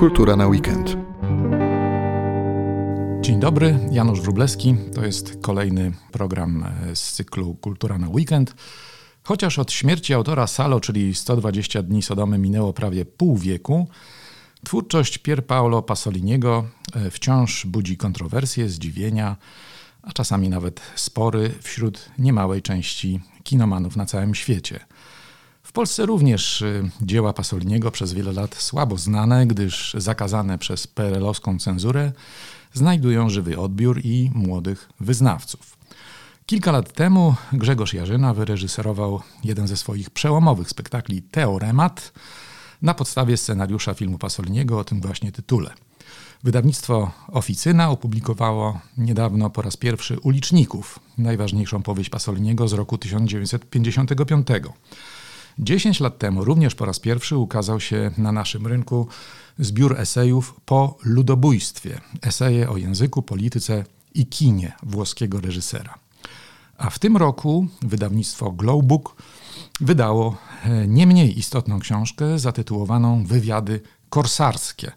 Kultura na weekend. Dzień dobry, Janusz Wróblewski. To jest kolejny program e, z cyklu Kultura na weekend. Chociaż od śmierci autora Salo, czyli 120 dni Sodomy, minęło prawie pół wieku, twórczość Pier Paolo Pasoliniego e, wciąż budzi kontrowersje, zdziwienia, a czasami nawet spory wśród niemałej części kinomanów na całym świecie. W Polsce również y, dzieła Pasoliniego przez wiele lat słabo znane, gdyż zakazane przez PRL-owską cenzurę znajdują żywy odbiór i młodych wyznawców. Kilka lat temu Grzegorz Jarzyna wyreżyserował jeden ze swoich przełomowych spektakli Teoremat na podstawie scenariusza filmu Pasoliniego o tym właśnie tytule. Wydawnictwo Oficyna opublikowało niedawno po raz pierwszy Uliczników, najważniejszą powieść Pasoliniego z roku 1955. Dziesięć lat temu również po raz pierwszy ukazał się na naszym rynku zbiór esejów po ludobójstwie. Eseje o języku, polityce i kinie włoskiego reżysera. A w tym roku wydawnictwo Glowbook wydało e, nie mniej istotną książkę zatytułowaną Wywiady korsarskie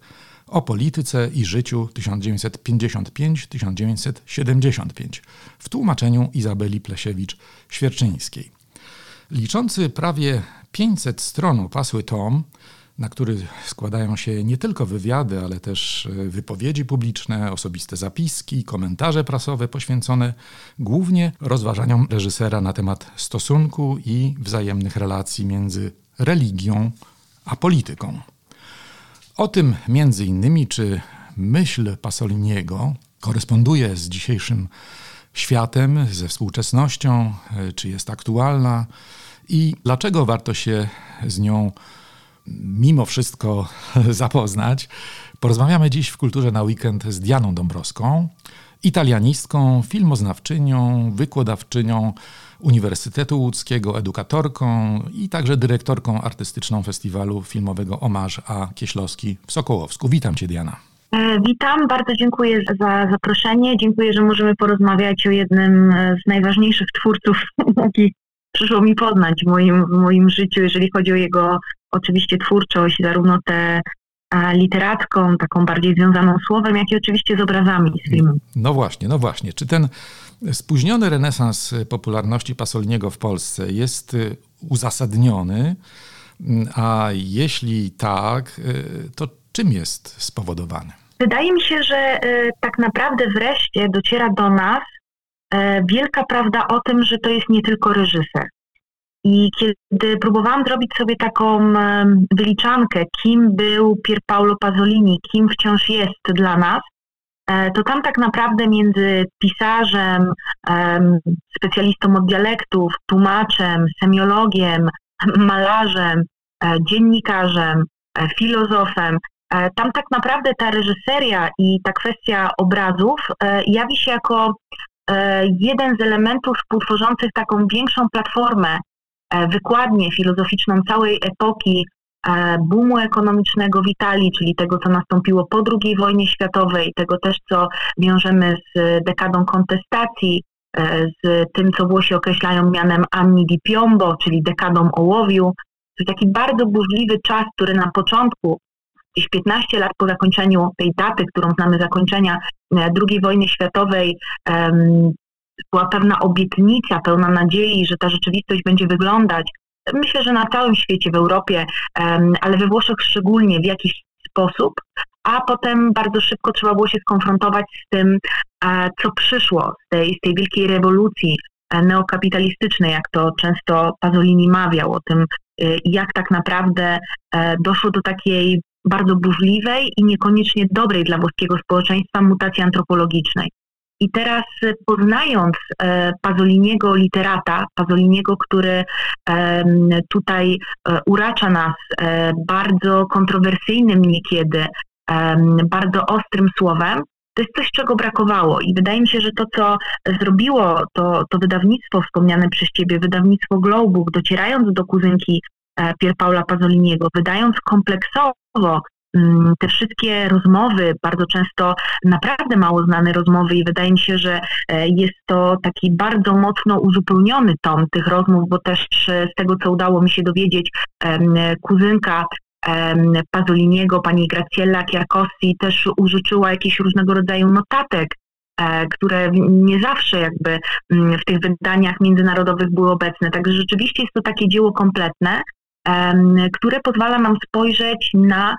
o polityce i życiu 1955-1975 w tłumaczeniu Izabeli Plesiewicz-Świerczyńskiej. Liczący prawie 500 stron opasły tom, na który składają się nie tylko wywiady, ale też e, wypowiedzi publiczne, osobiste zapiski, komentarze prasowe poświęcone głównie rozważaniom reżysera na temat stosunku i wzajemnych relacji między religią a polityką. O tym między innymi, czy myśl Pasoliniego koresponduje z dzisiejszym światem, ze współczesnością, e, czy jest aktualna i dlaczego warto się z nią mimo wszystko zapoznać. Porozmawiamy dziś w Kulturze na Weekend z Dianą Dąbrowską, italianistką, filmoznawczynią, wykładawczynią Uniwersytetu Łódzkiego, edukatorką i także dyrektorką artystyczną festiwalu filmowego Omarz A. Kieślowski w Sokołowsku. Witam Cię, Diana. E, witam, bardzo dziękuję za zaproszenie. Dziękuję, że możemy porozmawiać o jednym z najważniejszych twórców, jaki przyszło mi poznać w moim, w moim życiu, jeżeli chodzi o jego oczywiście twórczość, zarówno tę literacką, taką bardziej związaną słowem, jak i oczywiście z obrazami, z filmem. No właśnie, no właśnie. Czy ten spóźniony renesans popularności Pasoliniego w Polsce jest y, uzasadniony? A jeśli tak, y, to czym jest spowodowany? Wydaje mi się, że y, tak naprawdę wreszcie dociera do nas wielka prawda o tym, że to jest nie tylko reżyser. I kiedy próbowałam zrobić sobie taką wyliczankę, kim był Pier Paolo Pasolini, kim wciąż jest dla nas, e, to tam tak naprawdę między pisarzem, specjalistą od dialektów, tłumaczem, semiologiem, malarzem, e, dziennikarzem, filozofem, tam tak naprawdę ta reżyseria i ta kwestia obrazów jawi się jako E, jeden z elementów współtworzących taką większą platformę, e, wykładnię filozoficzną całej epoki e, boomu ekonomicznego w Italii, czyli tego, co nastąpiło po II wojnie światowej, tego też, co wiążemy z dekadą kontestacji, z tym, co Włosi określają mianem Anni di Piombo, czyli dekadą ołowiu. To jest taki bardzo burzliwy czas, który na początku gdzieś 15 lat po zakończeniu tej daty, którą znamy zakończenia e, II wojny światowej, była pewna obietnica, pełna nadziei, że ta rzeczywistość będzie wyglądać. Myślę, że na całym świecie, w Europie, ale we Włoszech szczególnie w jakiś sposób, a potem bardzo szybko trzeba było się skonfrontować z tym, e, co przyszło z tej, z tej wielkiej rewolucji e, neokapitalistycznej, jak to często Pasolini mawiał, o tym, jak tak naprawdę doszło do takiej bardzo burzliwej i niekoniecznie dobrej dla włoskiego społeczeństwa mutacji antropologicznej. I teraz e, poznając e, Pazoliniego literata, Pazoliniego, który tutaj e, uracza nas bardzo kontrowersyjnym niekiedy, bardzo ostrym słowem, to jest coś, czego brakowało. I wydaje mi się, że to, co zrobiło to, to wydawnictwo wspomniane przez Ciebie, wydawnictwo Globuk, docierając do kuzynki Pier Paula Pazoliniego, wydając kompleksowo mm, te wszystkie rozmowy, bardzo często naprawdę mało znane rozmowy i wydaje mi się, że e, jest to taki bardzo mocno uzupełniony tom tych rozmów, bo też e, z tego, co udało mi się dowiedzieć, kuzynka Pasoliniego, pani Graciella Chiarcossi też użyczyła jakichś różnego rodzaju notatek, e, które nie zawsze jakby mm, w tych wydaniach międzynarodowych były obecne. Także rzeczywiście jest to takie dzieło kompletne, które pozwala nam spojrzeć na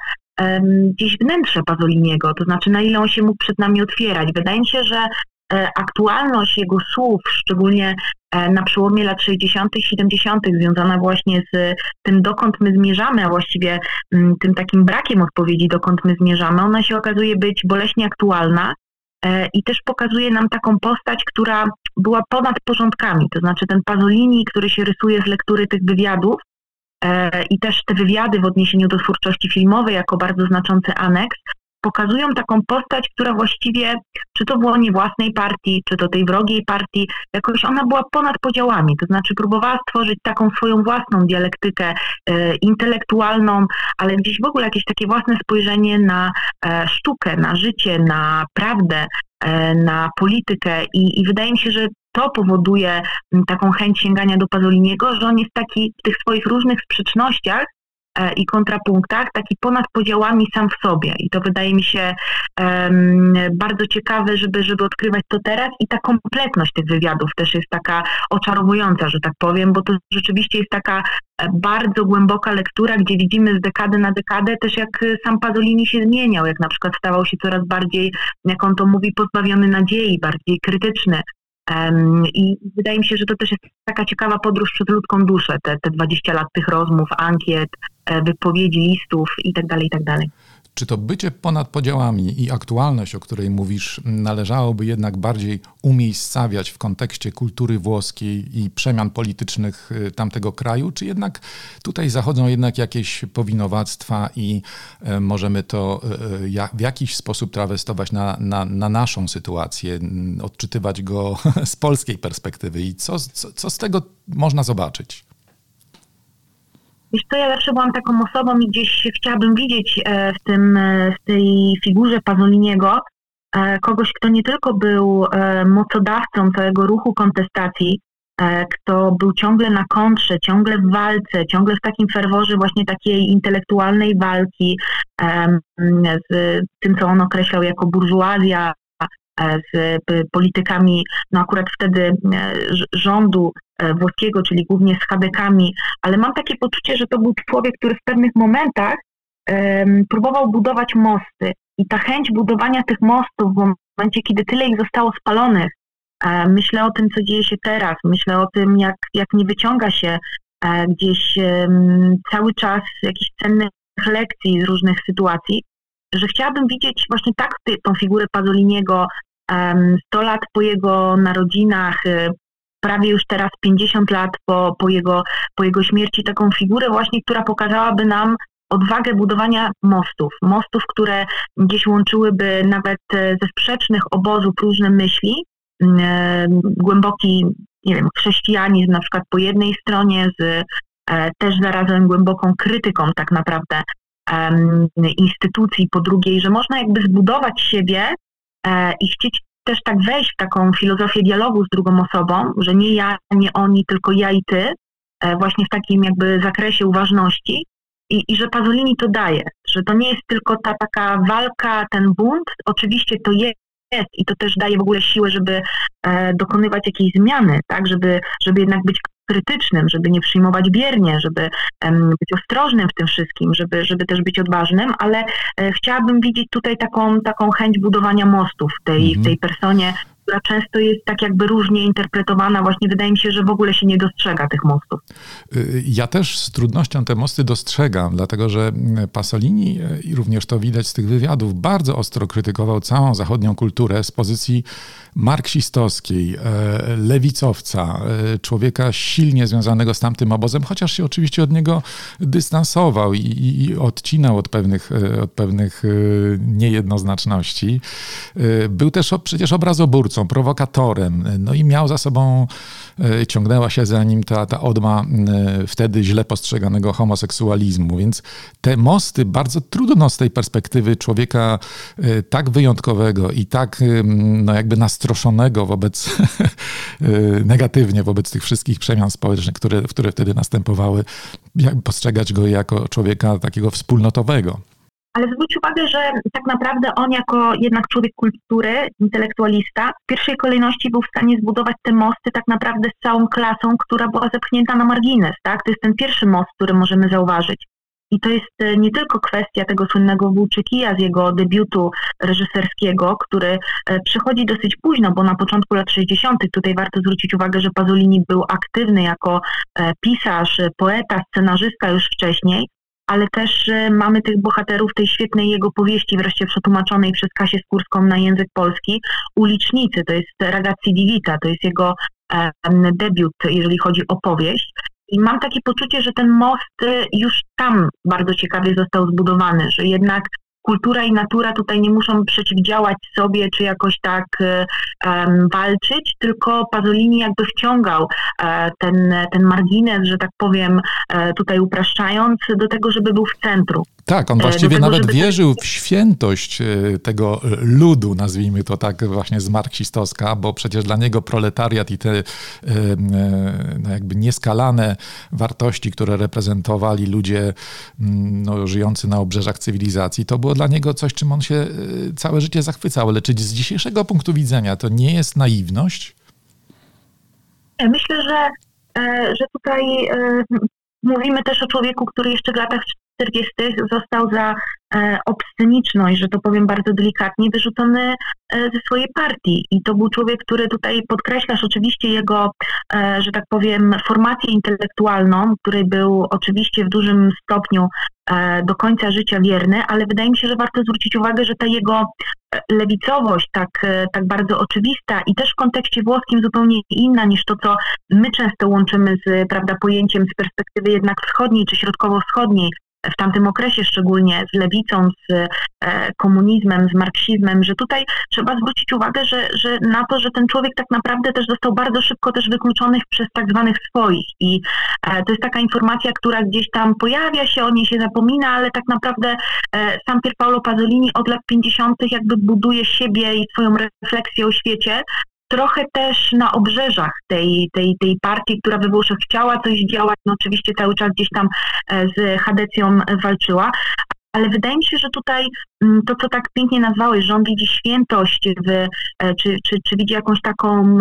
gdzieś wnętrze Pasoliniego, to znaczy na ile on się mógł przed nami otwierać. Wydaje mi się, że e, aktualność jego słów, szczególnie e, na przełomie lat 60., 70., związana właśnie z tym, dokąd my zmierzamy, a właściwie mm, tym takim brakiem odpowiedzi, dokąd my zmierzamy, ona się okazuje być boleśnie aktualna e, i też pokazuje nam taką postać, która była ponad porządkami, to znaczy ten Pasolini, który się rysuje z lektury tych wywiadów, i też te wywiady w odniesieniu do twórczości filmowej jako bardzo znaczący aneks pokazują taką postać, która właściwie, czy to w łonie własnej partii, czy to tej wrogiej partii, jakoś ona była ponad podziałami, to znaczy próbowała stworzyć taką swoją własną dialektykę e, intelektualną, ale gdzieś w ogóle jakieś takie własne spojrzenie na e, sztukę, na życie, na prawdę, e, na politykę. I, i wydaje mi się, że to powoduje taką chęć sięgania do Pazoliniego, że on jest taki w tych swoich różnych sprzecznościach e, i kontrapunktach, taki ponad podziałami sam w sobie. I to wydaje mi się um, bardzo ciekawe, żeby, żeby odkrywać to teraz. I ta kompletność tych wywiadów też jest taka oczarowująca, że tak powiem, bo to rzeczywiście jest taka e, bardzo głęboka lektura, gdzie widzimy z dekady na dekadę też jak sam Pazolini się zmieniał, jak na przykład stawał się coraz bardziej, jak on to mówi, pozbawiony nadziei, bardziej krytyczny, i wydaje mi się, że to też jest taka ciekawa podróż przez ludzką duszę, te, te 20 lat tych rozmów, ankiet, e, wypowiedzi, listów itd., tak itd. Czy to bycie ponad podziałami i aktualność, o której mówisz, należałoby jednak bardziej umiejscawiać w kontekście kultury włoskiej i przemian politycznych y, tamtego kraju, czy jednak tutaj zachodzą jednak jakieś powinowactwa i y, możemy to y, w jakiś sposób trawestować na, na, na naszą sytuację, odczytywać go z polskiej perspektywy i co, co, co z tego można zobaczyć? Wiesz co, ja zawsze byłam taką osobą i gdzieś chciałabym widzieć e, w, tym, e, w tej figurze Pazoliniego e, kogoś, kto nie tylko był mocodawcą całego ruchu kontestacji, kto był ciągle na kontrze, ciągle w walce, ciągle w takim ferworze właśnie takiej intelektualnej walki z tym, co on określał jako burżuazja, z politykami, no akurat wtedy e, rządu e, włoskiego, czyli głównie z Hadekami, ale mam takie poczucie, że to był człowiek, który w pewnych momentach um, próbował budować mosty. I ta chęć budowania tych mostów w momencie, kiedy tyle ich zostało spalonych, myślę o tym, co dzieje się teraz, myślę o tym, jak, jak nie wyciąga się gdzieś cały czas jakichś cennych lekcji z różnych sytuacji, że chciałabym widzieć właśnie tak tą figurę Pazoliniego 100 lat po jego narodzinach, y, prawie już teraz 50 lat po, po, jego, po jego śmierci, taką figurę właśnie, która pokazałaby nam odwagę budowania mostów. Mostów, które gdzieś łączyłyby nawet e, ze sprzecznych obozów różne myśli. E, głęboki, nie wiem, chrześcijanizm na przykład po jednej stronie z e, też zarazem głęboką krytyką tak naprawdę instytucji po drugiej, że można jakby zbudować siebie E, i chcieć też tak wejść w taką filozofię dialogu z drugą osobą, że nie ja, nie oni, tylko ja i ty, e, właśnie w takim jakby zakresie uważności. I, i że Pazolini to daje, że to nie jest tylko ta taka walka, ten bunt, oczywiście to jest, i to też daje w ogóle siłę, żeby e, dokonywać jakiejś zmiany, tak, żeby, żeby jednak być krytycznym, żeby nie przyjmować biernie, żeby być ostrożnym w tym wszystkim, żeby, żeby też być odważnym, ale e, chciałabym widzieć tutaj taką, taką chęć budowania mostów w tej, mhm. w tej personie, która często jest tak jakby różnie interpretowana. Właśnie wydaje mi się, że w ogóle się nie dostrzega tych mostów. Y, ja też z trudnością te mosty dostrzegam, dlatego że Pasolini, y, i również to widać z tych wywiadów, bardzo ostro krytykował całą zachodnią kulturę z pozycji marksistowskiej, e, lewicowca, e, człowieka silnie związanego z tamtym obozem, chociaż się oczywiście od niego dystansował i, i odcinał od pewnych, e, od pewnych niejednoznaczności. Był też przecież obrazoburcą twórcą, prowokatorem, no i miał za sobą, ciągnęła się za nim ta, ta odma wtedy źle postrzeganego homoseksualizmu, więc te mosty bardzo trudno z tej perspektywy człowieka tak wyjątkowego i tak no jakby nastroszonego wobec negatywnie wobec tych wszystkich przemian społecznych, które, które wtedy następowały, postrzegać go jako człowieka takiego wspólnotowego. Ale zwróć uwagę, że tak naprawdę on jako jednak człowiek kultury, intelektualista, w pierwszej kolejności był w stanie zbudować te mosty tak naprawdę z całą klasą, która była zepchnięta na margines. Tak? To jest ten pierwszy most, który możemy zauważyć. I to jest e, nie tylko kwestia tego słynnego Włóczykija z jego debiutu reżyserskiego, który e, przychodzi dosyć późno, bo na początku lat 60. tutaj warto zwrócić uwagę, że Pasolini był aktywny jako e, pisarz, poeta, scenarzysta już wcześniej, ale też mamy tych bohaterów tej świetnej jego powieści, wreszcie przetłumaczonej przez Kasię Skórską na język polski, Ulicznicy, to jest Ragazzi di Vita, to jest jego debiut, jeżeli chodzi o powieść. I mam takie poczucie, że ten most y, już tam bardzo ciekawie został zbudowany, że jednak kultura i natura tutaj nie muszą przeciwdziałać sobie, czy jakoś tak um, walczyć, tylko Pasolini jakby wciągał e, ten, ten margines, że tak powiem, e, tutaj upraszczając, do tego, żeby był w centrum. Tak, on właściwie tego, nawet wierzył w świętość tego ludu, nazwijmy to tak właśnie z marksistowska, bo przecież dla niego proletariat i te no jakby nieskalane wartości, które reprezentowali ludzie no, żyjący na obrzeżach cywilizacji, to było dla niego coś, czym on się y, całe życie zachwycał. Ale czy z dzisiejszego punktu widzenia to nie jest naiwność? Myślę, że, e, że tutaj e, mówimy też o człowieku, który jeszcze w latach 40. został za e, obsceniczność, że to powiem bardzo delikatnie, wyrzucony e, ze swojej partii. I to był człowiek, który tutaj podkreślasz oczywiście jego, e, że tak powiem, formację intelektualną, której był oczywiście w dużym stopniu do końca życia wierny, ale wydaje mi się, że warto zwrócić uwagę, że ta jego lewicowość, tak, tak bardzo oczywista i też w kontekście włoskim zupełnie inna niż to, co my często łączymy z prawda, pojęciem z perspektywy jednak wschodniej czy środkowo-wschodniej, w tamtym okresie szczególnie z lewicą, z e, komunizmem, z marksizmem, że tutaj trzeba zwrócić uwagę, że, że na to, że ten człowiek tak naprawdę też został bardzo szybko też wykluczony przez tak zwanych swoich i e, to jest taka informacja, która gdzieś tam pojawia się, o niej się zapomina, ale tak naprawdę e, sam Pier Paolo Pasolini od lat 50. jakby buduje siebie i swoją refleksję o świecie trochę też na obrzeżach tej, tej, tej partii, która we Włoszech chciała coś działać, no oczywiście cały czas gdzieś tam e, z Hadecją walczyła, ale wydaje mi się, że tutaj mm, to, co tak pięknie nazwałeś, że on widzi świętość, w, e, czy, czy, czy widzi jakąś taką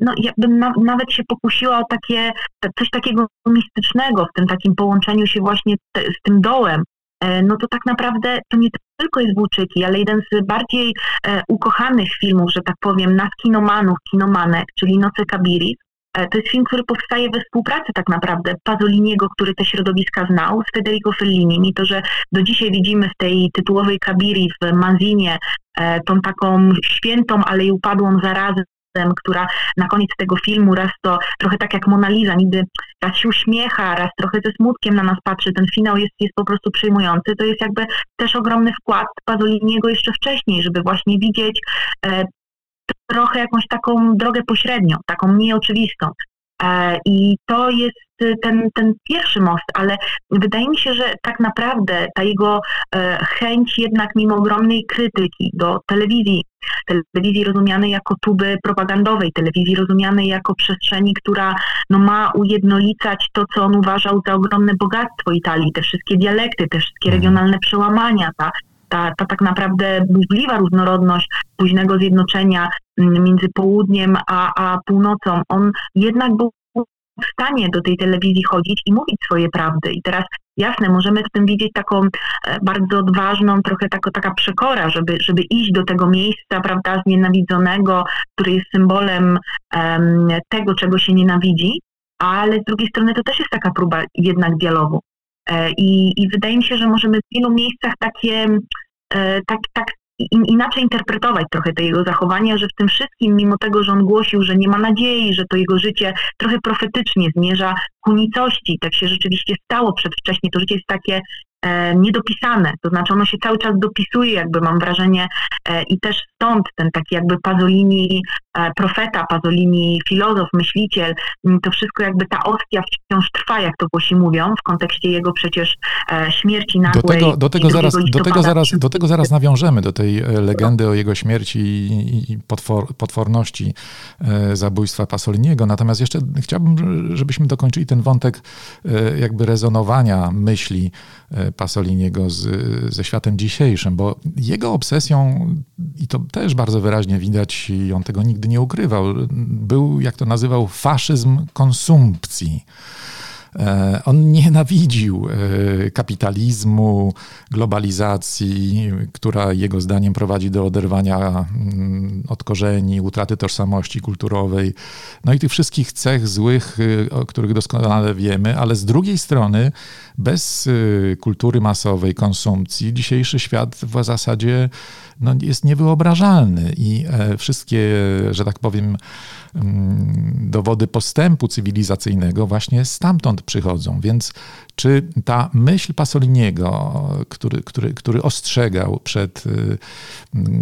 no jakbym na, nawet się pokusiła o takie, coś takiego mistycznego w tym takim połączeniu się właśnie te, z tym dołem, E, no to tak naprawdę to nie tylko jest Włóczyki, ale jeden z bardziej e, ukochanych filmów, że tak powiem, nas kinomanów, kinomanek, czyli Noce Kabiri. E, to jest film, który powstaje we współpracy tak naprawdę Pasoliniego, który te środowiska znał, z Federico Fellini. I to, że do dzisiaj widzimy w tej tytułowej Kabiri w Manzinie tą taką świętą, ale i upadłą zarazę która na koniec tego filmu raz to trochę tak jak Mona Lisa, nigdy raz się uśmiecha, raz trochę ze smutkiem na nas patrzy. Ten finał jest, jest po prostu przejmujący. To jest jakby też ogromny wkład Pasoliniego jeszcze wcześniej, żeby właśnie widzieć e, trochę jakąś taką drogę pośrednią, taką mniej oczywistą. E, I to jest ten, ten pierwszy most, ale wydaje mi się, że tak naprawdę ta jego e, chęć jednak mimo ogromnej krytyki do telewizji, telewizji rozumianej jako tuby propagandowej, telewizji rozumianej jako przestrzeni, która no, ma ujednolicać to, co on uważał za ogromne bogactwo Italii, te wszystkie dialekty, te wszystkie mhm. regionalne przełamania, ta ta, ta tak naprawdę burzliwa różnorodność późnego zjednoczenia mm, między południem a, a północą, on jednak był w stanie do tej telewizji chodzić i mówić swoje prawdy. I teraz jasne, możemy w tym widzieć taką e, bardzo odważną, trochę tako, taka przekora, żeby, żeby iść do tego miejsca, prawda, znienawidzonego, który jest symbolem um, tego, czego się nienawidzi, ale z drugiej strony to też jest taka próba jednak dialogu. E, I, I wydaje mi się, że możemy w wielu miejscach takie, e, tak, tak inaczej interpretować trochę te jego zachowania, że w tym wszystkim, mimo tego, że on głosił, że nie ma nadziei, że to jego życie trochę profetycznie zmierza ku nicości, tak się rzeczywiście stało przedwcześnie, to życie jest takie niedopisane, to znaczy ono się cały czas dopisuje, jakby mam wrażenie e, i też stąd ten taki jakby Pazolini e, profeta, Pazolini filozof, myśliciel, to wszystko jakby ta ostia wciąż trwa, jak to Włosi mówią, w kontekście jego przecież śmierci nagłej. Do tego, do tego, zaraz, do tego, zaraz, do tego zaraz nawiążemy, do tej legendy o jego śmierci i, i potwor, potworności zabójstwa Pasoliniego. Natomiast jeszcze chciałbym, żebyśmy dokończyli ten wątek jakby rezonowania myśli Pasoliniego z, ze światem dzisiejszym, bo jego obsesją, i to też bardzo wyraźnie widać, i on tego nigdy nie ukrywał, był, jak to nazywał, faszyzm konsumpcji. E, on nienawidził e, kapitalizmu, globalizacji, która jego zdaniem prowadzi do oderwania mm, od korzeni, utraty tożsamości kulturowej, no i tych wszystkich cech złych, e, o których doskonale wiemy, ale z drugiej strony bez kultury masowej, konsumpcji, dzisiejszy świat w zasadzie no, jest niewyobrażalny. I wszystkie, że tak powiem, mm, dowody postępu cywilizacyjnego właśnie stamtąd przychodzą. Więc czy ta myśl Pasoliniego, który, który, który ostrzegał przed y,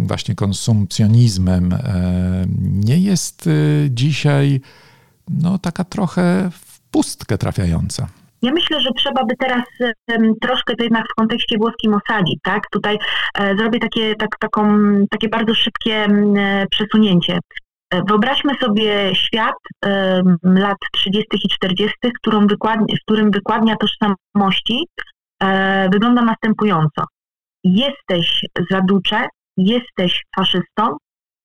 właśnie konsumpcjonizmem, e, nie jest y, dzisiaj no, taka trochę w pustkę trafiająca? Ja myślę, że trzeba by teraz um, troszkę to jednak w kontekście włoskim osadzić, tak? Tutaj e, zrobię takie, tak, taką, takie bardzo szybkie e, przesunięcie. E, wyobraźmy sobie świat lat 30. i 40., którą wykładnia, w którym wykładnia tożsamości e, wygląda następująco. Jesteś zaducze, jesteś faszystą,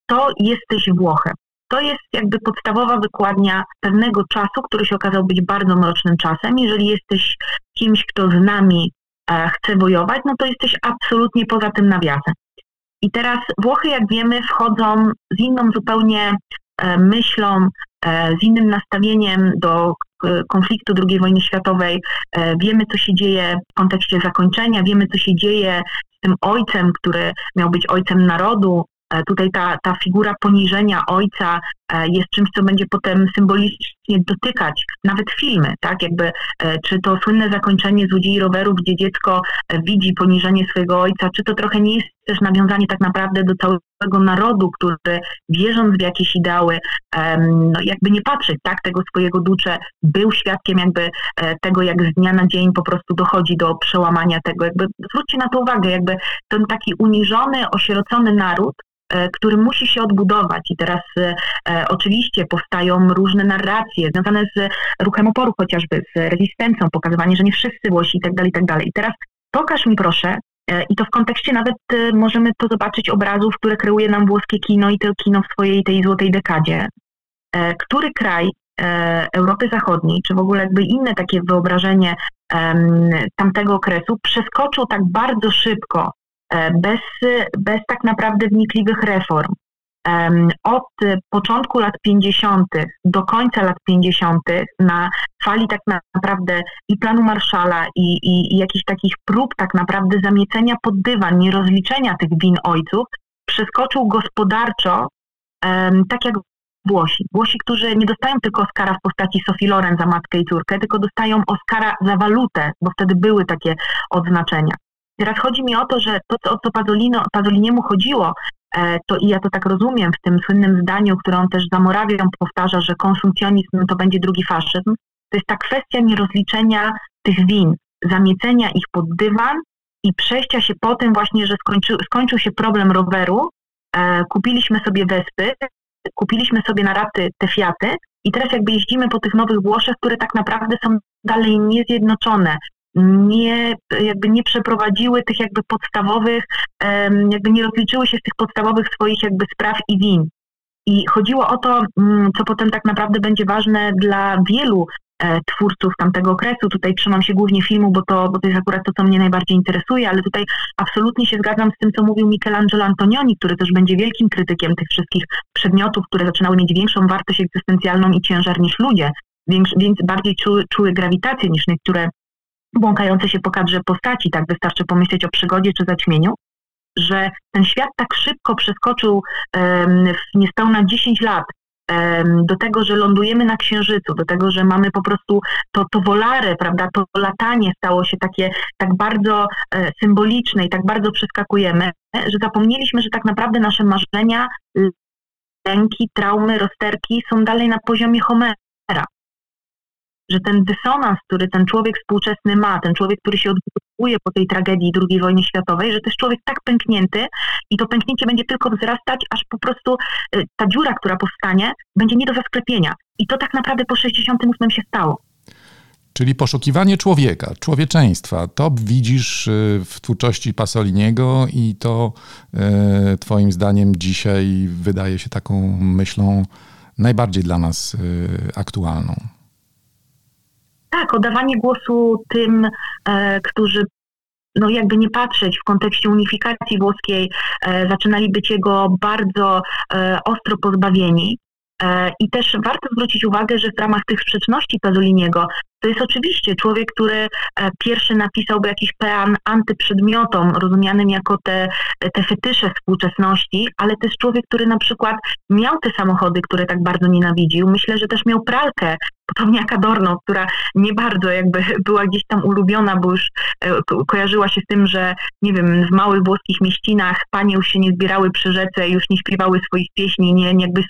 to jesteś Włochem. To jest jakby podstawowa wykładnia pewnego czasu, który się okazał być bardzo mrocznym czasem. Jeżeli jesteś kimś, kto z nami e, chce wojować, no to jesteś absolutnie poza tym nawiasem. I teraz Włochy, jak wiemy, wchodzą z inną zupełnie e, myślą, e, z innym nastawieniem do e, konfliktu II wojny światowej. Wiemy, co się dzieje w kontekście zakończenia, wiemy, co się dzieje z tym ojcem, który miał być ojcem narodu, tutaj ta, ta figura poniżenia ojca jest czymś, co będzie potem symbolicznie dotykać nawet filmy, tak? Jakby, e, czy to słynne zakończenie Złodziei Rowerów, gdzie dziecko widzi poniżenie swojego ojca, czy to trochę nie jest też nawiązanie tak naprawdę do całego narodu, który wierząc w jakieś ideały, no jakby nie patrzeć, tak, tego swojego ducze, był świadkiem jakby tego, jak z dnia na dzień po prostu dochodzi do przełamania tego, jakby zwróćcie na to uwagę, jakby ten taki uniżony, osierocony naród, E, który musi się odbudować. I teraz e, e, oczywiście powstają różne narracje związane z ruchem oporu chociażby, z rezystencją, pokazywanie, że nie wszyscy Włosi i tak dalej, i tak. I teraz pokaż mi proszę, i to w kontekście nawet możemy to zobaczyć obrazów, które kreuje nam włoskie kino i to kino w swojej tej złotej dekadzie. Który kraj Europy Zachodniej, czy w ogóle jakby inne takie wyobrażenie tamtego okresu przeskoczył tak bardzo szybko E, bez, bez tak naprawdę wnikliwych reform. Od początku lat 50. do końca lat 50. na fali tak naprawdę i planu Marszala i, i, i jakichś takich prób tak naprawdę zamiecenia pod dywan, nierozliczenia tych win ojców, przeskoczył gospodarczo, tak jak Włosi. Włosi, którzy nie dostają tylko Oscara w postaci Sophie Loren za matkę i córkę, tylko dostają Oscara za walutę, bo wtedy były takie odznaczenia. Teraz chodzi mi o to, że to, o co Pazolino, Pazoliniemu chodziło, e, to i ja to tak rozumiem w tym słynnym zdaniu, które on też za Morawią powtarza, że konsumpcjonizm to będzie drugi faszyzm, to jest ta kwestia nierozliczenia tych win, zamiecenia ich pod dywan i przejścia się po tym właśnie, że skończy, skończył się problem roweru, e, kupiliśmy sobie Wespy, kupiliśmy sobie na raty te Fiaty i teraz jakby jeździmy po tych nowych Włoszech, które tak naprawdę są dalej niezjednoczone, nie, jakby nie przeprowadziły tych jakby podstawowych, jakby nie rozliczyły się z tych podstawowych swoich jakby spraw i win. I chodziło o to, mm, co potem tak naprawdę będzie ważne dla wielu e, twórców tamtego okresu. Tutaj trzymam się głównie filmu, bo to, bo to jest akurat to, co mnie najbardziej interesuje, ale tutaj absolutnie się zgadzam z tym, co mówił Michelangelo Antonioni, który też będzie wielkim krytykiem tych wszystkich przedmiotów, które zaczynały mieć większą wartość egzystencjalną i ciężar niż ludzie, więc, bardziej czuły, czuły grawitację niż niektóre błąkające się po kadrze postaci, tak wystarczy pomyśleć o przygodzie czy zaćmieniu, że ten świat tak szybko przeskoczył w niespełna 10 lat do tego, że lądujemy na Księżycu, do tego, że mamy po prostu to, to wolare, prawda, to latanie stało się takie tak bardzo e, symboliczne i tak bardzo przeskakujemy, że zapomnieliśmy, że tak naprawdę nasze marzenia, lęki, traumy, rozterki są dalej na poziomie Homera że ten dysonans, który ten człowiek współczesny ma, ten człowiek, który się odbudowuje po tej tragedii II wojny światowej, że to jest człowiek tak pęknięty i to pęknięcie będzie tylko wzrastać, aż po prostu y, ta dziura, która powstanie, będzie nie do zasklepienia. I to tak naprawdę po 68 się stało. Czyli poszukiwanie człowieka, człowieczeństwa. To widzisz y, w twórczości Pasoliniego i to e, Twoim zdaniem dzisiaj wydaje się taką myślą najbardziej dla nas aktualną. Tak, oddawanie głosu tym, e, którzy no jakby nie patrzeć w kontekście unifikacji włoskiej, e, zaczynali być jego bardzo e, ostro pozbawieni. E, I też warto zwrócić uwagę, że w ramach tych sprzeczności Pasoliniego to jest oczywiście człowiek, który e, pierwszy napisałby jakiś pean antyprzedmiotom, rozumianym jako te, te fetysze współczesności, ale też człowiek, który na przykład miał te samochody, które tak bardzo nienawidził. Myślę, że też miał pralkę, podobnie jak Adorno, która nie bardzo jakby była gdzieś tam ulubiona, bo już e, kojarzyła się z tym, że nie wiem, w małych włoskich mieścinach panie już się nie zbierały przy rzece, już nie śpiewały swoich pieśni, nie, nie jakby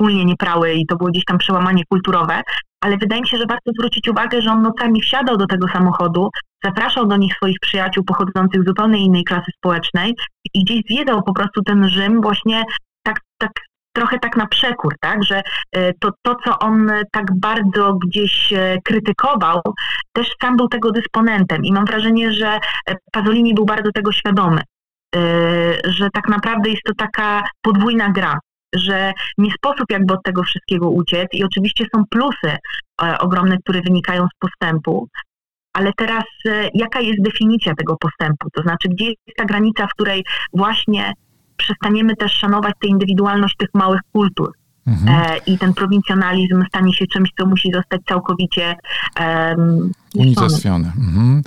wspólnie nie prały i to było gdzieś tam przełamanie kulturowe, ale wydaje mi się, że warto zwrócić uwagę, że on nocami wsiadał do tego samochodu, zapraszał do nich swoich przyjaciół pochodzących z zupełnie innej klasy społecznej i gdzieś zwiedzał po prostu ten Rzym właśnie tak, tak trochę tak na przekór, tak, że e, to, to, co on tak bardzo gdzieś e, krytykował, też sam był tego dysponentem. I mam wrażenie, że e, Pasolini był bardzo tego świadomy, że tak naprawdę jest to taka podwójna gra, że nie sposób jakby od tego wszystkiego uciec. I oczywiście są plusy ogromne, które wynikają z postępu, ale teraz jaka jest definicja tego postępu? To znaczy, gdzie jest ta granica, w której właśnie przestaniemy też szanować tę indywidualność tych małych kultur? Mhm. E, I ten prowincjonalizm stanie się czymś, co musi zostać całkowicie um, unicestwione, mhm.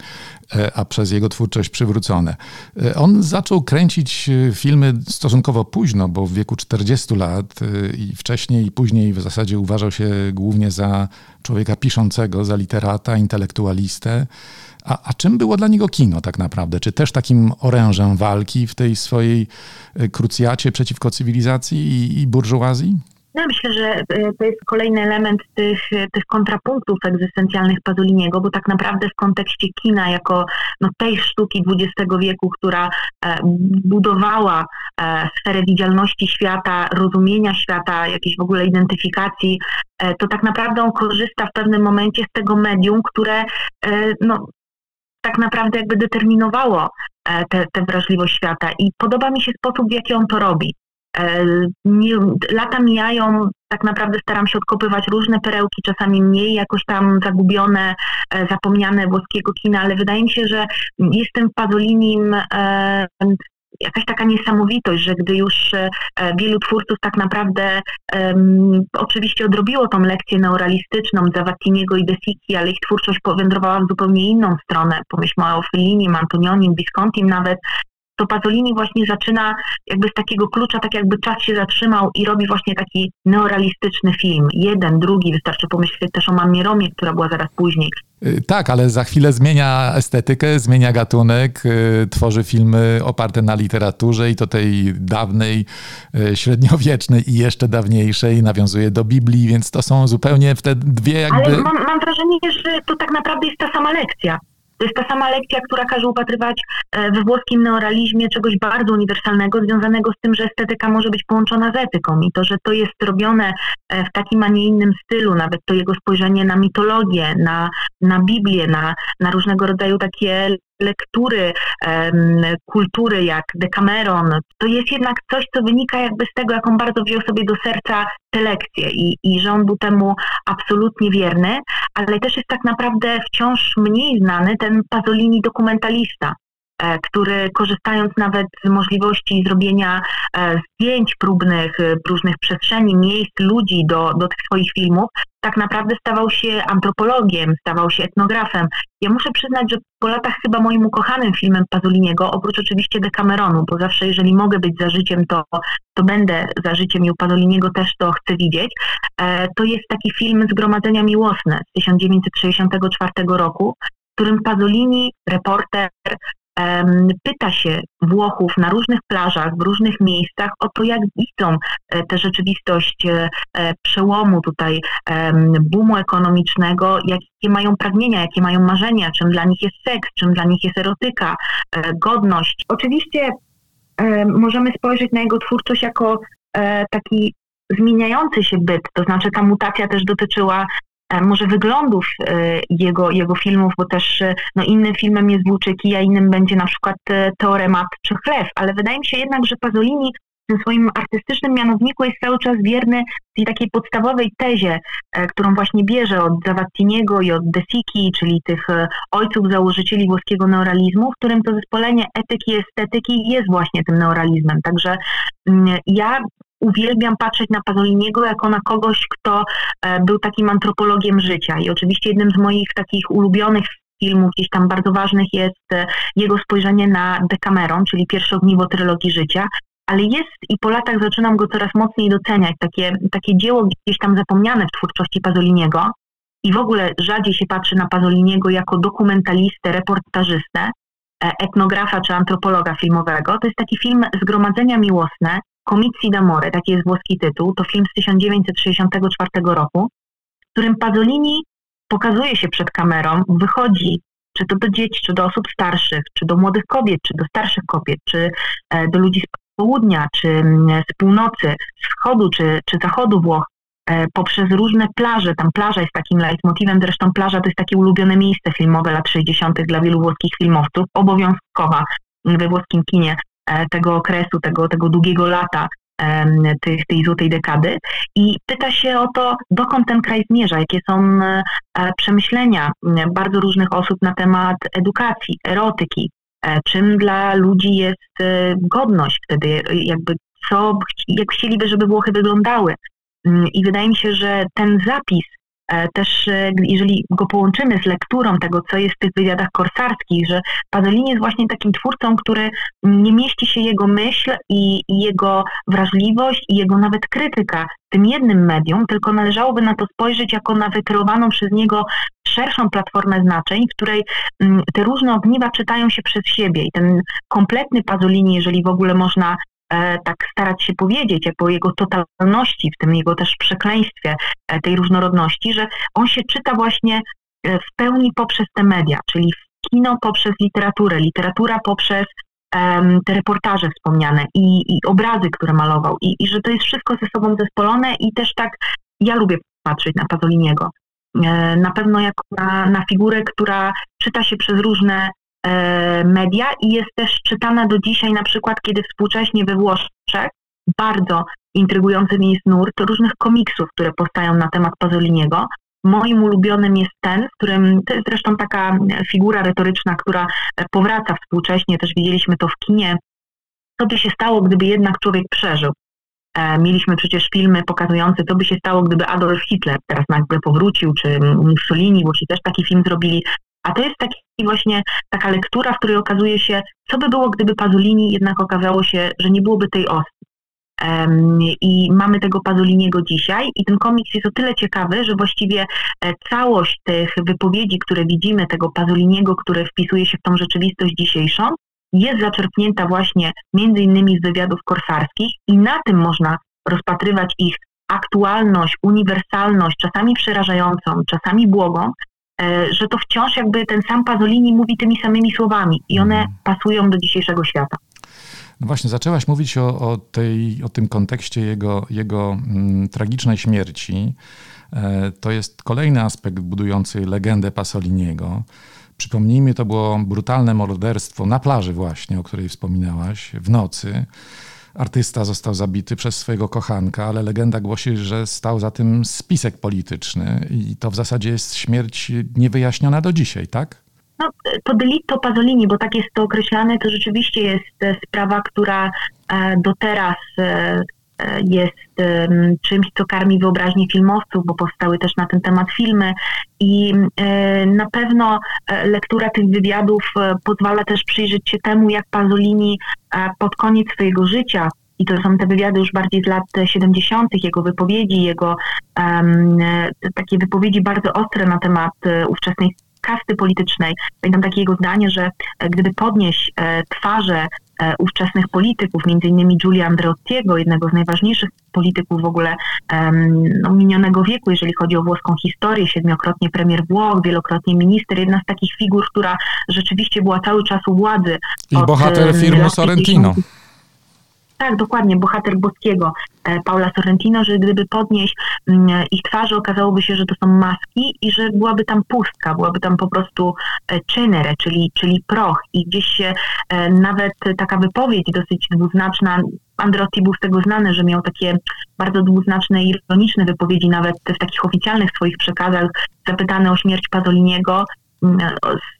E, a przez jego twórczość przywrócone. E, on zaczął kręcić filmy stosunkowo późno, bo w wieku 40 lat i wcześniej i później w zasadzie uważał się głównie za człowieka piszącego, za literata, intelektualistę. A, a czym było dla niego kino tak naprawdę? Czy też takim orężem walki w tej swojej krucjacie przeciwko cywilizacji i, i burżuazji? Ja myślę, że e, to jest kolejny element tych, tych kontrapunktów egzystencjalnych Pasoliniego, bo tak naprawdę w kontekście kina jako no, tej sztuki XX wieku, która e, budowała e, sferę widzialności świata, rozumienia świata, jakiejś w ogóle identyfikacji, to tak naprawdę on korzysta w pewnym momencie z tego medium, które no, tak naprawdę jakby determinowało tę wrażliwość świata. I podoba mi się sposób, w jaki on to robi. E, lata mijają, tak naprawdę staram się odkopywać różne perełki, czasami mniej jakoś tam zagubione, e, zapomniane włoskiego kina, ale wydaje mi się, że jestem Pazolinim e, jakaś taka niesamowitość, że gdy już wielu twórców tak naprawdę um, oczywiście odrobiło tą lekcję neuralistyczną Zavattiniego i De Sici, ale ich twórczość powędrowała w zupełnie inną stronę. Pomyślmy o Fellinim, Antonionim, Viscontim nawet, to Pasolini właśnie zaczyna jakby z takiego klucza, tak jakby czas się zatrzymał i robi właśnie taki neorealistyczny film. Jeden, drugi, wystarczy pomyśleć też o Mamie Romie, która była zaraz później. Y, tak, ale za chwilę zmienia estetykę, zmienia gatunek, y, tworzy filmy oparte na literaturze i to tej dawnej, y, średniowiecznej i jeszcze dawniejszej, nawiązuje do Biblii, więc to są zupełnie te dwie jakby... Ale mam, mam wrażenie, że to tak naprawdę jest ta sama lekcja. To jest ta sama lekcja, która każe upatrywać e, we włoskim neorealizmie czegoś bardzo uniwersalnego, związanego z tym, że estetyka może być połączona z etyką i to, że to jest robione e, w takim, a nie innym stylu, nawet to jego spojrzenie na mitologię, na, na Biblię, na, na różnego rodzaju takie lektury kultury jak Decameron, to jest jednak coś, co wynika jakby z tego, jak on bardzo wziął sobie do serca te lekcje i, i że on był temu absolutnie wierny, ale też jest tak naprawdę wciąż mniej znany ten Pasolini dokumentalista, który korzystając nawet z możliwości zrobienia zdjęć próbnych w różnych przestrzeni, miejsc, ludzi do, do tych swoich filmów, tak naprawdę stawał się antropologiem, stawał się etnografem. Ja muszę przyznać, że po latach chyba moim ukochanym filmem Pazoliniego, oprócz oczywiście Decameronu, bo zawsze jeżeli mogę być za życiem, to, to będę za życiem i u Pazoliniego też to chcę widzieć, e, to jest taki film Zgromadzenia Miłosne z 1964 roku, w którym Pazolini, reporter, pyta się Włochów na różnych plażach, w różnych miejscach o to, jak widzą e, tę rzeczywistość e, e, przełomu tutaj boomu ekonomicznego, jakie mają pragnienia, jakie mają marzenia, czym dla nich jest seks, czym dla nich jest erotyka, godność. Oczywiście możemy spojrzeć na jego twórczość jako taki zmieniający się byt, to znaczy ta mutacja też dotyczyła może wyglądów e, jego, jego filmów, bo też e, no, innym filmem jest Włóczyki, a innym będzie na przykład Teoremat czy Chleb, ale wydaje mi się jednak, że Pasolini w swoim artystycznym mianowniku jest cały czas wierny tej takiej podstawowej tezie, którą właśnie bierze od Zavattiniego i od De Sichi, czyli tych ojców założycieli włoskiego neorealizmu, w którym to zespolenie etyki i estetyki jest właśnie tym neorealizmem. Także mm, ja uwielbiam patrzeć na Pasoliniego jako na kogoś, kto e, był takim antropologiem życia. I oczywiście jednym z moich takich ulubionych filmów, gdzieś tam bardzo ważnych jest e, jego spojrzenie na Decameron, czyli pierwsze ogniwo trylogii życia, ale jest i po latach zaczynam go coraz mocniej doceniać, takie, takie dzieło gdzieś tam zapomniane w twórczości Pasoliniego i w ogóle rzadziej się patrzy na Pasoliniego jako dokumentalistę, reportażystę, e, etnografa czy antropologa filmowego. To jest taki film Zgromadzenia Miłosne, Comici d'amore, taki jest włoski tytuł, to film z 1964 roku, w którym Pasolini pokazuje się przed kamerą, wychodzi czy to do dzieci, czy do osób starszych, czy do młodych kobiet, czy do starszych kobiet, czy e, do ludzi z południa, czy mm, z północy, z wschodu, czy, czy zachodu Włoch, e, poprzez różne plaże. Tam plaża jest takim leitmotivem, zresztą plaża to jest takie ulubione miejsce filmowe lat 60. dla wielu włoskich filmowców, obowiązkowa we włoskim kinie. E, tego okresu, tego, tego długiego lata tej, tej złotej dekady i pyta się o to, dokąd ten kraj zmierza, jakie są e, przemyślenia bardzo różnych osób na temat edukacji, erotyki, e, czym dla ludzi jest godność wtedy, jakby co, jak chcieliby, żeby Włochy wyglądały. I wydaje mi się, że ten zapis też e, jeżeli go połączymy z lekturą tego, co jest w tych wywiadach korsarskich, że Pasolini jest właśnie takim twórcą, który nie mieści się jego myśl i, jego wrażliwość i jego nawet krytyka tym jednym medium, tylko należałoby na to spojrzeć jako na wykreowaną przez niego szerszą platformę znaczeń, w której mm, te różne ogniwa czytają się przez siebie. I ten kompletny Pasolini, jeżeli w ogóle można E, tak starać się powiedzieć, jako jego totalności, w tym jego też przekleństwie e, tej różnorodności, że on się czyta właśnie e, w pełni poprzez te media, czyli kino poprzez literaturę, literatura poprzez te reportaże wspomniane i, i, obrazy, które malował i, i że to jest wszystko ze sobą zespolone i też tak ja lubię patrzeć na Pasoliniego. Na pewno jako na, na figurę, która czyta się przez różne E, media i jest też czytana do dzisiaj na przykład, kiedy współcześnie we Włoszech bardzo intrygujący mi jest nurt różnych komiksów, które powstają na temat Pasoliniego. Moim ulubionym jest ten, w którym to jest zresztą taka figura retoryczna, która powraca współcześnie, też widzieliśmy to w kinie. Co by się stało, gdyby jednak człowiek przeżył? E, mieliśmy przecież filmy pokazujące, co by się stało, gdyby Adolf Hitler teraz nagle powrócił, czy Mussolini, bo też taki film zrobili. A to jest taki właśnie taka lektura, w której okazuje się, co by było, gdyby Pazolini jednak okazało się, że nie byłoby tej osy. I mamy tego Pazoliniego dzisiaj i ten komiks jest o tyle ciekawy, że właściwie e, całość tych wypowiedzi, które widzimy, tego Pazoliniego, które wpisuje się w tą rzeczywistość dzisiejszą, jest zaczerpnięta właśnie między innymi z wywiadów korsarskich i na tym można rozpatrywać ich aktualność, uniwersalność, czasami przerażającą, czasami błogą, że to wciąż jakby ten sam Pasolini mówi tymi samymi słowami i one mm. pasują do dzisiejszego świata. No właśnie, zaczęłaś mówić o, o, tej, o tym kontekście jego, jego mm, tragicznej śmierci. E, to jest kolejny aspekt budujący legendę Pasoliniego. Przypomnijmy, to było brutalne morderstwo na plaży właśnie, o której wspominałaś, w nocy. Artysta został zabity przez swojego kochanka, ale legenda głosi, że stał za tym spisek polityczny i to w zasadzie jest śmierć niewyjaśniona do dzisiaj, tak? No, to delitto Pasolini, bo tak jest to określane, to rzeczywiście jest sprawa, która do teraz jest czymś, co karmi wyobraźnię filmowców, bo powstały też na ten temat filmy i na pewno lektura tych wywiadów pozwala też przyjrzeć się temu, jak Pasolini pod koniec swojego życia i to są te wywiady już bardziej z lat 70., jego wypowiedzi, jego um, takie wypowiedzi bardzo ostre na temat ówczesnej kasty politycznej. Pamiętam takie jego zdanie, że gdyby podnieść e, twarze e, ówczesnych polityków, innymi Giulia Andreottiego, jednego z najważniejszych polityków w ogóle no, minionego wieku, jeżeli chodzi o włoską historię, siedmiokrotnie premier Włoch, wielokrotnie minister, jedna z takich figur, która rzeczywiście była cały czas u władzy. I bohater firmy Sorrentino. Tak, dokładnie, bohater Boskiego, e, Paula Sorrentino, że gdyby podnieść mm, ich twarze, okazałoby się, że to są maski i że byłaby tam pustka, byłaby tam po prostu e, cenere, czyli, czyli proch. I gdzieś się e, nawet taka wypowiedź dosyć dwuznaczna, Androtti był z tego znany, że miał takie bardzo dwuznaczne i ironiczne wypowiedzi nawet w takich oficjalnych swoich przekazach, zapytany o śmierć Pazoliniego, mm,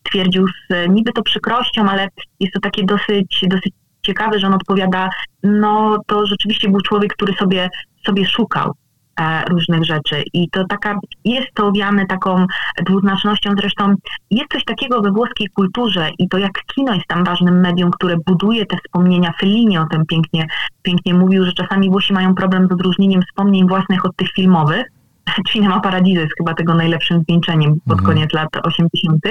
stwierdził z niby to przykrością, ale jest to takie dosyć, dosyć ciekawe, że on odpowiada, no to rzeczywiście był człowiek, który sobie, sobie szukał e, różnych rzeczy. I to taka, jest to owiane taką dwuznacznością, zresztą jest coś takiego we włoskiej kulturze i to jak kino jest tam ważnym medium, które buduje te wspomnienia, Fellini o tym pięknie, pięknie mówił, że czasami Włosi mają problem z odróżnieniem wspomnień własnych od tych filmowych, Cinema Paradiso jest chyba tego najlepszym zwieńczeniem pod mhm. koniec lat 80.,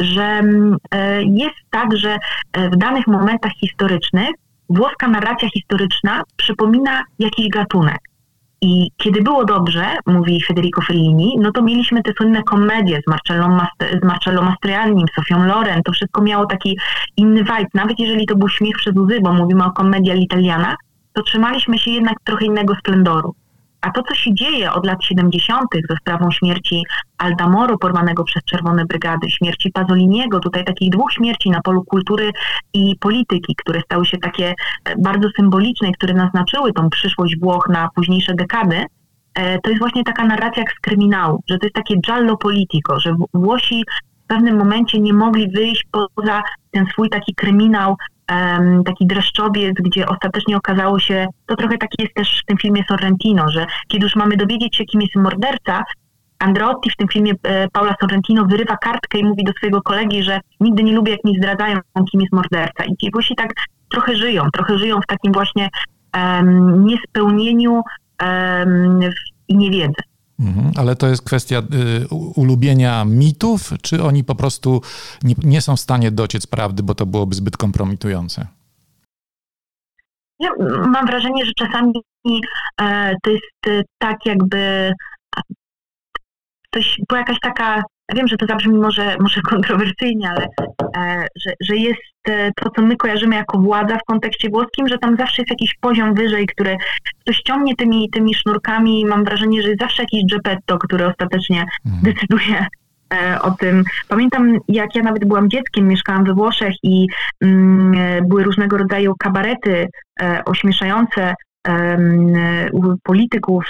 że mm, e, jest tak, że e, w danych momentach historycznych włoska narracja historyczna przypomina jakiś gatunek. I kiedy było dobrze, mówi Federico Fellini, no to mieliśmy te słynne komedie z Marcello, Mast- z Marcello Mastroiannim, Sofią Loren, to wszystko miało taki inny vibe. Nawet jeżeli to był śmiech przez łzy, bo mówimy o komedia l'italiana, to trzymaliśmy się jednak trochę innego splendoru. A to, co się dzieje od lat 70. ze sprawą śmierci Aldamoro, porwanego przez Czerwone Brygady, śmierci Pazoliniego, tutaj takich dwóch śmierci na polu kultury i polityki, które stały się takie e, bardzo symboliczne i które naznaczyły tą przyszłość Włoch na późniejsze dekady, e, to jest właśnie taka narracja jak z kryminału, że to jest takie giallo politico, że Włosi w pewnym momencie nie mogli wyjść poza ten swój taki kryminał taki dreszczowiec, gdzie ostatecznie okazało się, to trochę taki jest też w tym filmie Sorrentino, że kiedy już mamy dowiedzieć się, kim jest morderca, Andreotti w tym filmie e, Paula Sorrentino wyrywa kartkę i mówi do swojego kolegi, że nigdy nie lubię, jak mi zdradzają, kim jest morderca. I ci Włosi tak trochę żyją, trochę żyją w takim właśnie um, niespełnieniu i niewiedzy. Mhm, ale to jest kwestia y, ulubienia mitów, czy oni po prostu nie, nie, są w stanie dociec prawdy, bo to byłoby zbyt kompromitujące? Ja mam wrażenie, że czasami e, to jest e, tak jakby coś, była jakaś taka wiem, że to zabrzmi może, może kontrowersyjnie, ale e, że, że jest e, to, co my kojarzymy jako władza w kontekście włoskim, że tam zawsze jest jakiś poziom wyżej, który ktoś ciągnie tymi, tymi sznurkami i mam wrażenie, że jest zawsze jakiś Geppetto, który ostatecznie mhm. decyduje e, o tym. Pamiętam, jak ja nawet byłam dzieckiem, mieszkałam we Włoszech i mm, e, były różnego rodzaju kabarety e, ośmieszające polityków,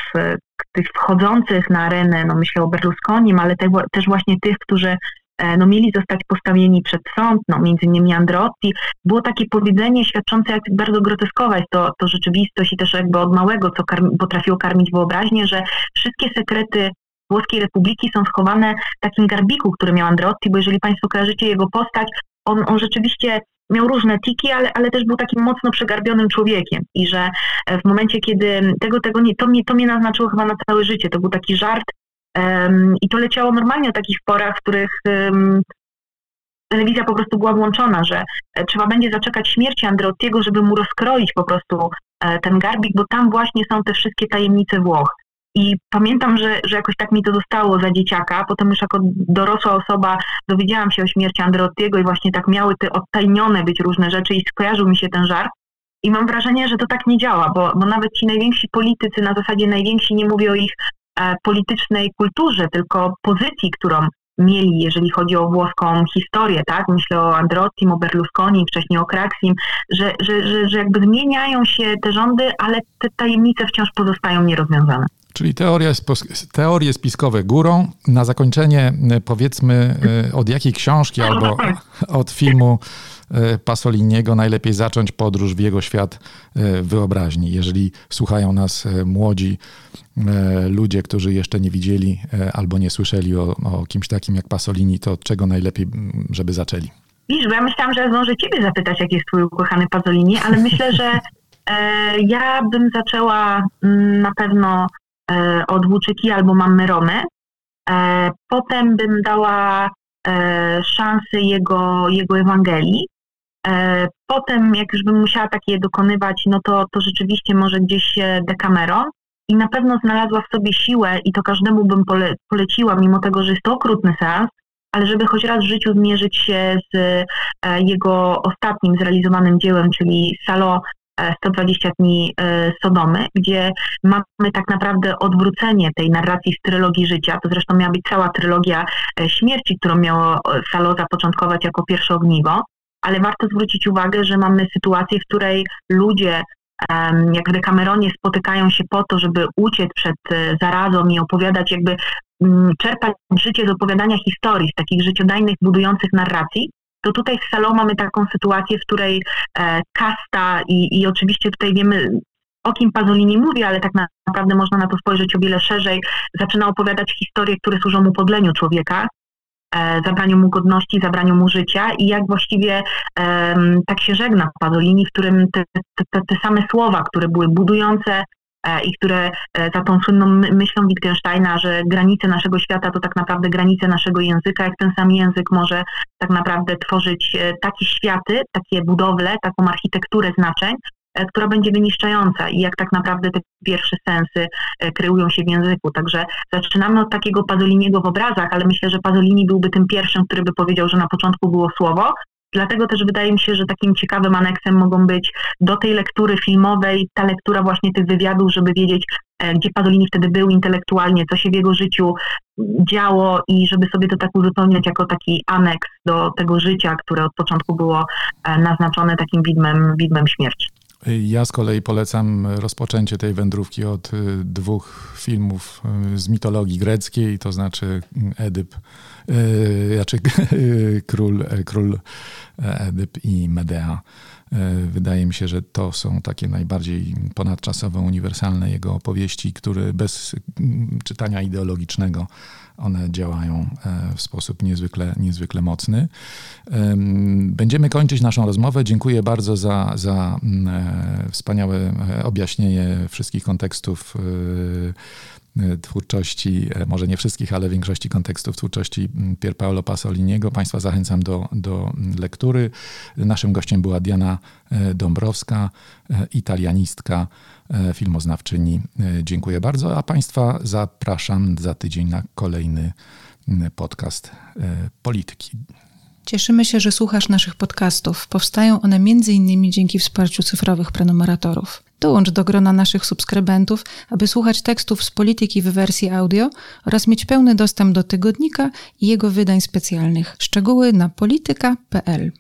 tych wchodzących na arenę, no myślę o Berlusconim, ale te, też właśnie tych, którzy e, no, mieli zostać postawieni przed sąd, no, między innymi Androtti. Było takie powiedzenie świadczące, jak bardzo groteskowa jest to, to rzeczywistość i też jakby od małego, co karmi, potrafiło karmić wyobraźnię, że wszystkie sekrety Włoskiej Republiki są schowane w takim garbiku, który miał Androtti, bo jeżeli Państwo kojarzycie jego postać, on, on rzeczywiście miał różne tiki, ale, ale też był takim mocno przegarbionym człowiekiem i że e, w momencie, kiedy tego, tego nie, to mnie, to mnie naznaczyło chyba na całe życie, to był taki żart um, i to leciało normalnie o takich porach, w których um, telewizja po prostu była włączona, że e, trzeba będzie zaczekać śmierci Andreottiego, żeby mu rozkroić po prostu e, ten garbik, bo tam właśnie są te wszystkie tajemnice Włoch. I pamiętam, że, że jakoś tak mi to zostało za dzieciaka. Potem już jako dorosła osoba dowiedziałam się o śmierci Andreottiego i właśnie tak miały te odtajnione być różne rzeczy i skojarzył mi się ten żart. I mam wrażenie, że to tak nie działa, bo, bo nawet ci najwięksi politycy, na zasadzie najwięksi nie mówię o ich e, politycznej kulturze, tylko pozycji, którą mieli, jeżeli chodzi o włoską historię, tak? Myślę o Androttim, o Berlusconi, wcześniej o Kraksim, że, że, że, że jakby zmieniają się te rządy, ale te tajemnice wciąż pozostają nierozwiązane. Czyli teorie, teorie spiskowe górą. Na zakończenie powiedzmy od jakiej książki albo od filmu Pasoliniego najlepiej zacząć podróż w jego świat wyobraźni. Jeżeli słuchają nas młodzi ludzie, którzy jeszcze nie widzieli albo nie słyszeli o, o kimś takim jak Pasolini, to od czego najlepiej, żeby zaczęli? Widzisz, bo ja myślałam, że zdążę ciebie zapytać, jaki jest twój ukochany Pasolini, ale myślę, że e, ja bym zaczęła mm, na pewno e, od Włóczyki albo Mamy Romę. E, potem bym dała e, szansę jego, jego Ewangelii. E, potem, jak już bym musiała takie dokonywać, no to, to rzeczywiście może gdzieś Decameron. I na pewno znalazła w sobie siłę, i to każdemu bym pole, poleciła, mimo tego, że jest to okrutny seans, ale żeby choć raz w życiu zmierzyć się z e, jego ostatnim zrealizowanym dziełem, czyli Salo 120 e, dni e, Sodomy, gdzie mamy tak naprawdę odwrócenie tej narracji z trylogii życia. To zresztą miała być cała trylogia śmierci, którą miało Salo zapoczątkować jako pierwsze ogniwo. Ale warto zwrócić uwagę, że mamy sytuację, w której ludzie jak w Decameronie spotykają się po to, żeby uciec przed zarazą i opowiadać jakby Mm, czerpać życie z opowiadania historii, z takich życiodajnych, budujących narracji, to tutaj w Salo mamy taką sytuację, w której e, kasta i, i oczywiście tutaj wiemy, o kim Pazolini mówi, ale tak naprawdę można na to spojrzeć o wiele szerzej, zaczyna opowiadać historie, które służą upodleniu człowieka, e, zabraniu mu godności, zabraniu mu życia i jak właściwie tak się żegna Pazolini, w którym te, te, te same słowa, które były budujące, i które e, za tą słynną myślą Wittgensteina, że granice naszego świata to tak naprawdę granice naszego języka, jak ten sam język może tak naprawdę tworzyć e, takie światy, takie budowle, taką architekturę znaczeń, która będzie wyniszczająca i jak tak naprawdę te pierwsze sensy kreują się w języku. Także zaczynamy od takiego Pazoliniego w obrazach, ale myślę, że Pazolini byłby tym pierwszym, który by powiedział, że na początku było słowo, Dlatego też wydaje mi się, że takim ciekawym aneksem mogą być do tej lektury filmowej ta lektura właśnie tych wywiadów, żeby wiedzieć, e, gdzie Pasolini wtedy był intelektualnie, co się w jego życiu działo i żeby sobie to tak uzupełniać jako taki aneks do tego życia, które od początku było e, naznaczone takim widmem, widmem śmierci. Ja z kolei polecam rozpoczęcie tej wędrówki od y, dwóch filmów y, z mitologii greckiej, to znaczy Edyp, y, znaczy król, król Edyp i Medea. Wydaje mi się, że to są takie najbardziej ponadczasowe, uniwersalne jego opowieści, które bez czytania ideologicznego one działają e, w sposób niezwykle, niezwykle mocny. Będziemy kończyć naszą rozmowę. Dziękuję bardzo za, za mm, e, wspaniałe e, objaśnienie wszystkich kontekstów twórczości, może nie wszystkich, ale większości kontekstów twórczości mm, Pier Paolo Pasoliniego. Państwa zachęcam do, do lektury. Naszym gościem była Diana Dąbrowska, italianistka, E, filmoznawczyni. E, dziękuję bardzo, a Państwa zapraszam za tydzień na kolejny podcast e, Polityki. Cieszymy się, że słuchasz naszych podcastów. Powstają one m.in. dzięki wsparciu cyfrowych prenumeratorów. Dołącz do grona naszych subskrybentów, aby słuchać tekstów z polityki w wersji audio oraz mieć pełny dostęp do tygodnika i jego wydań specjalnych. Szczegóły na polityka.pl.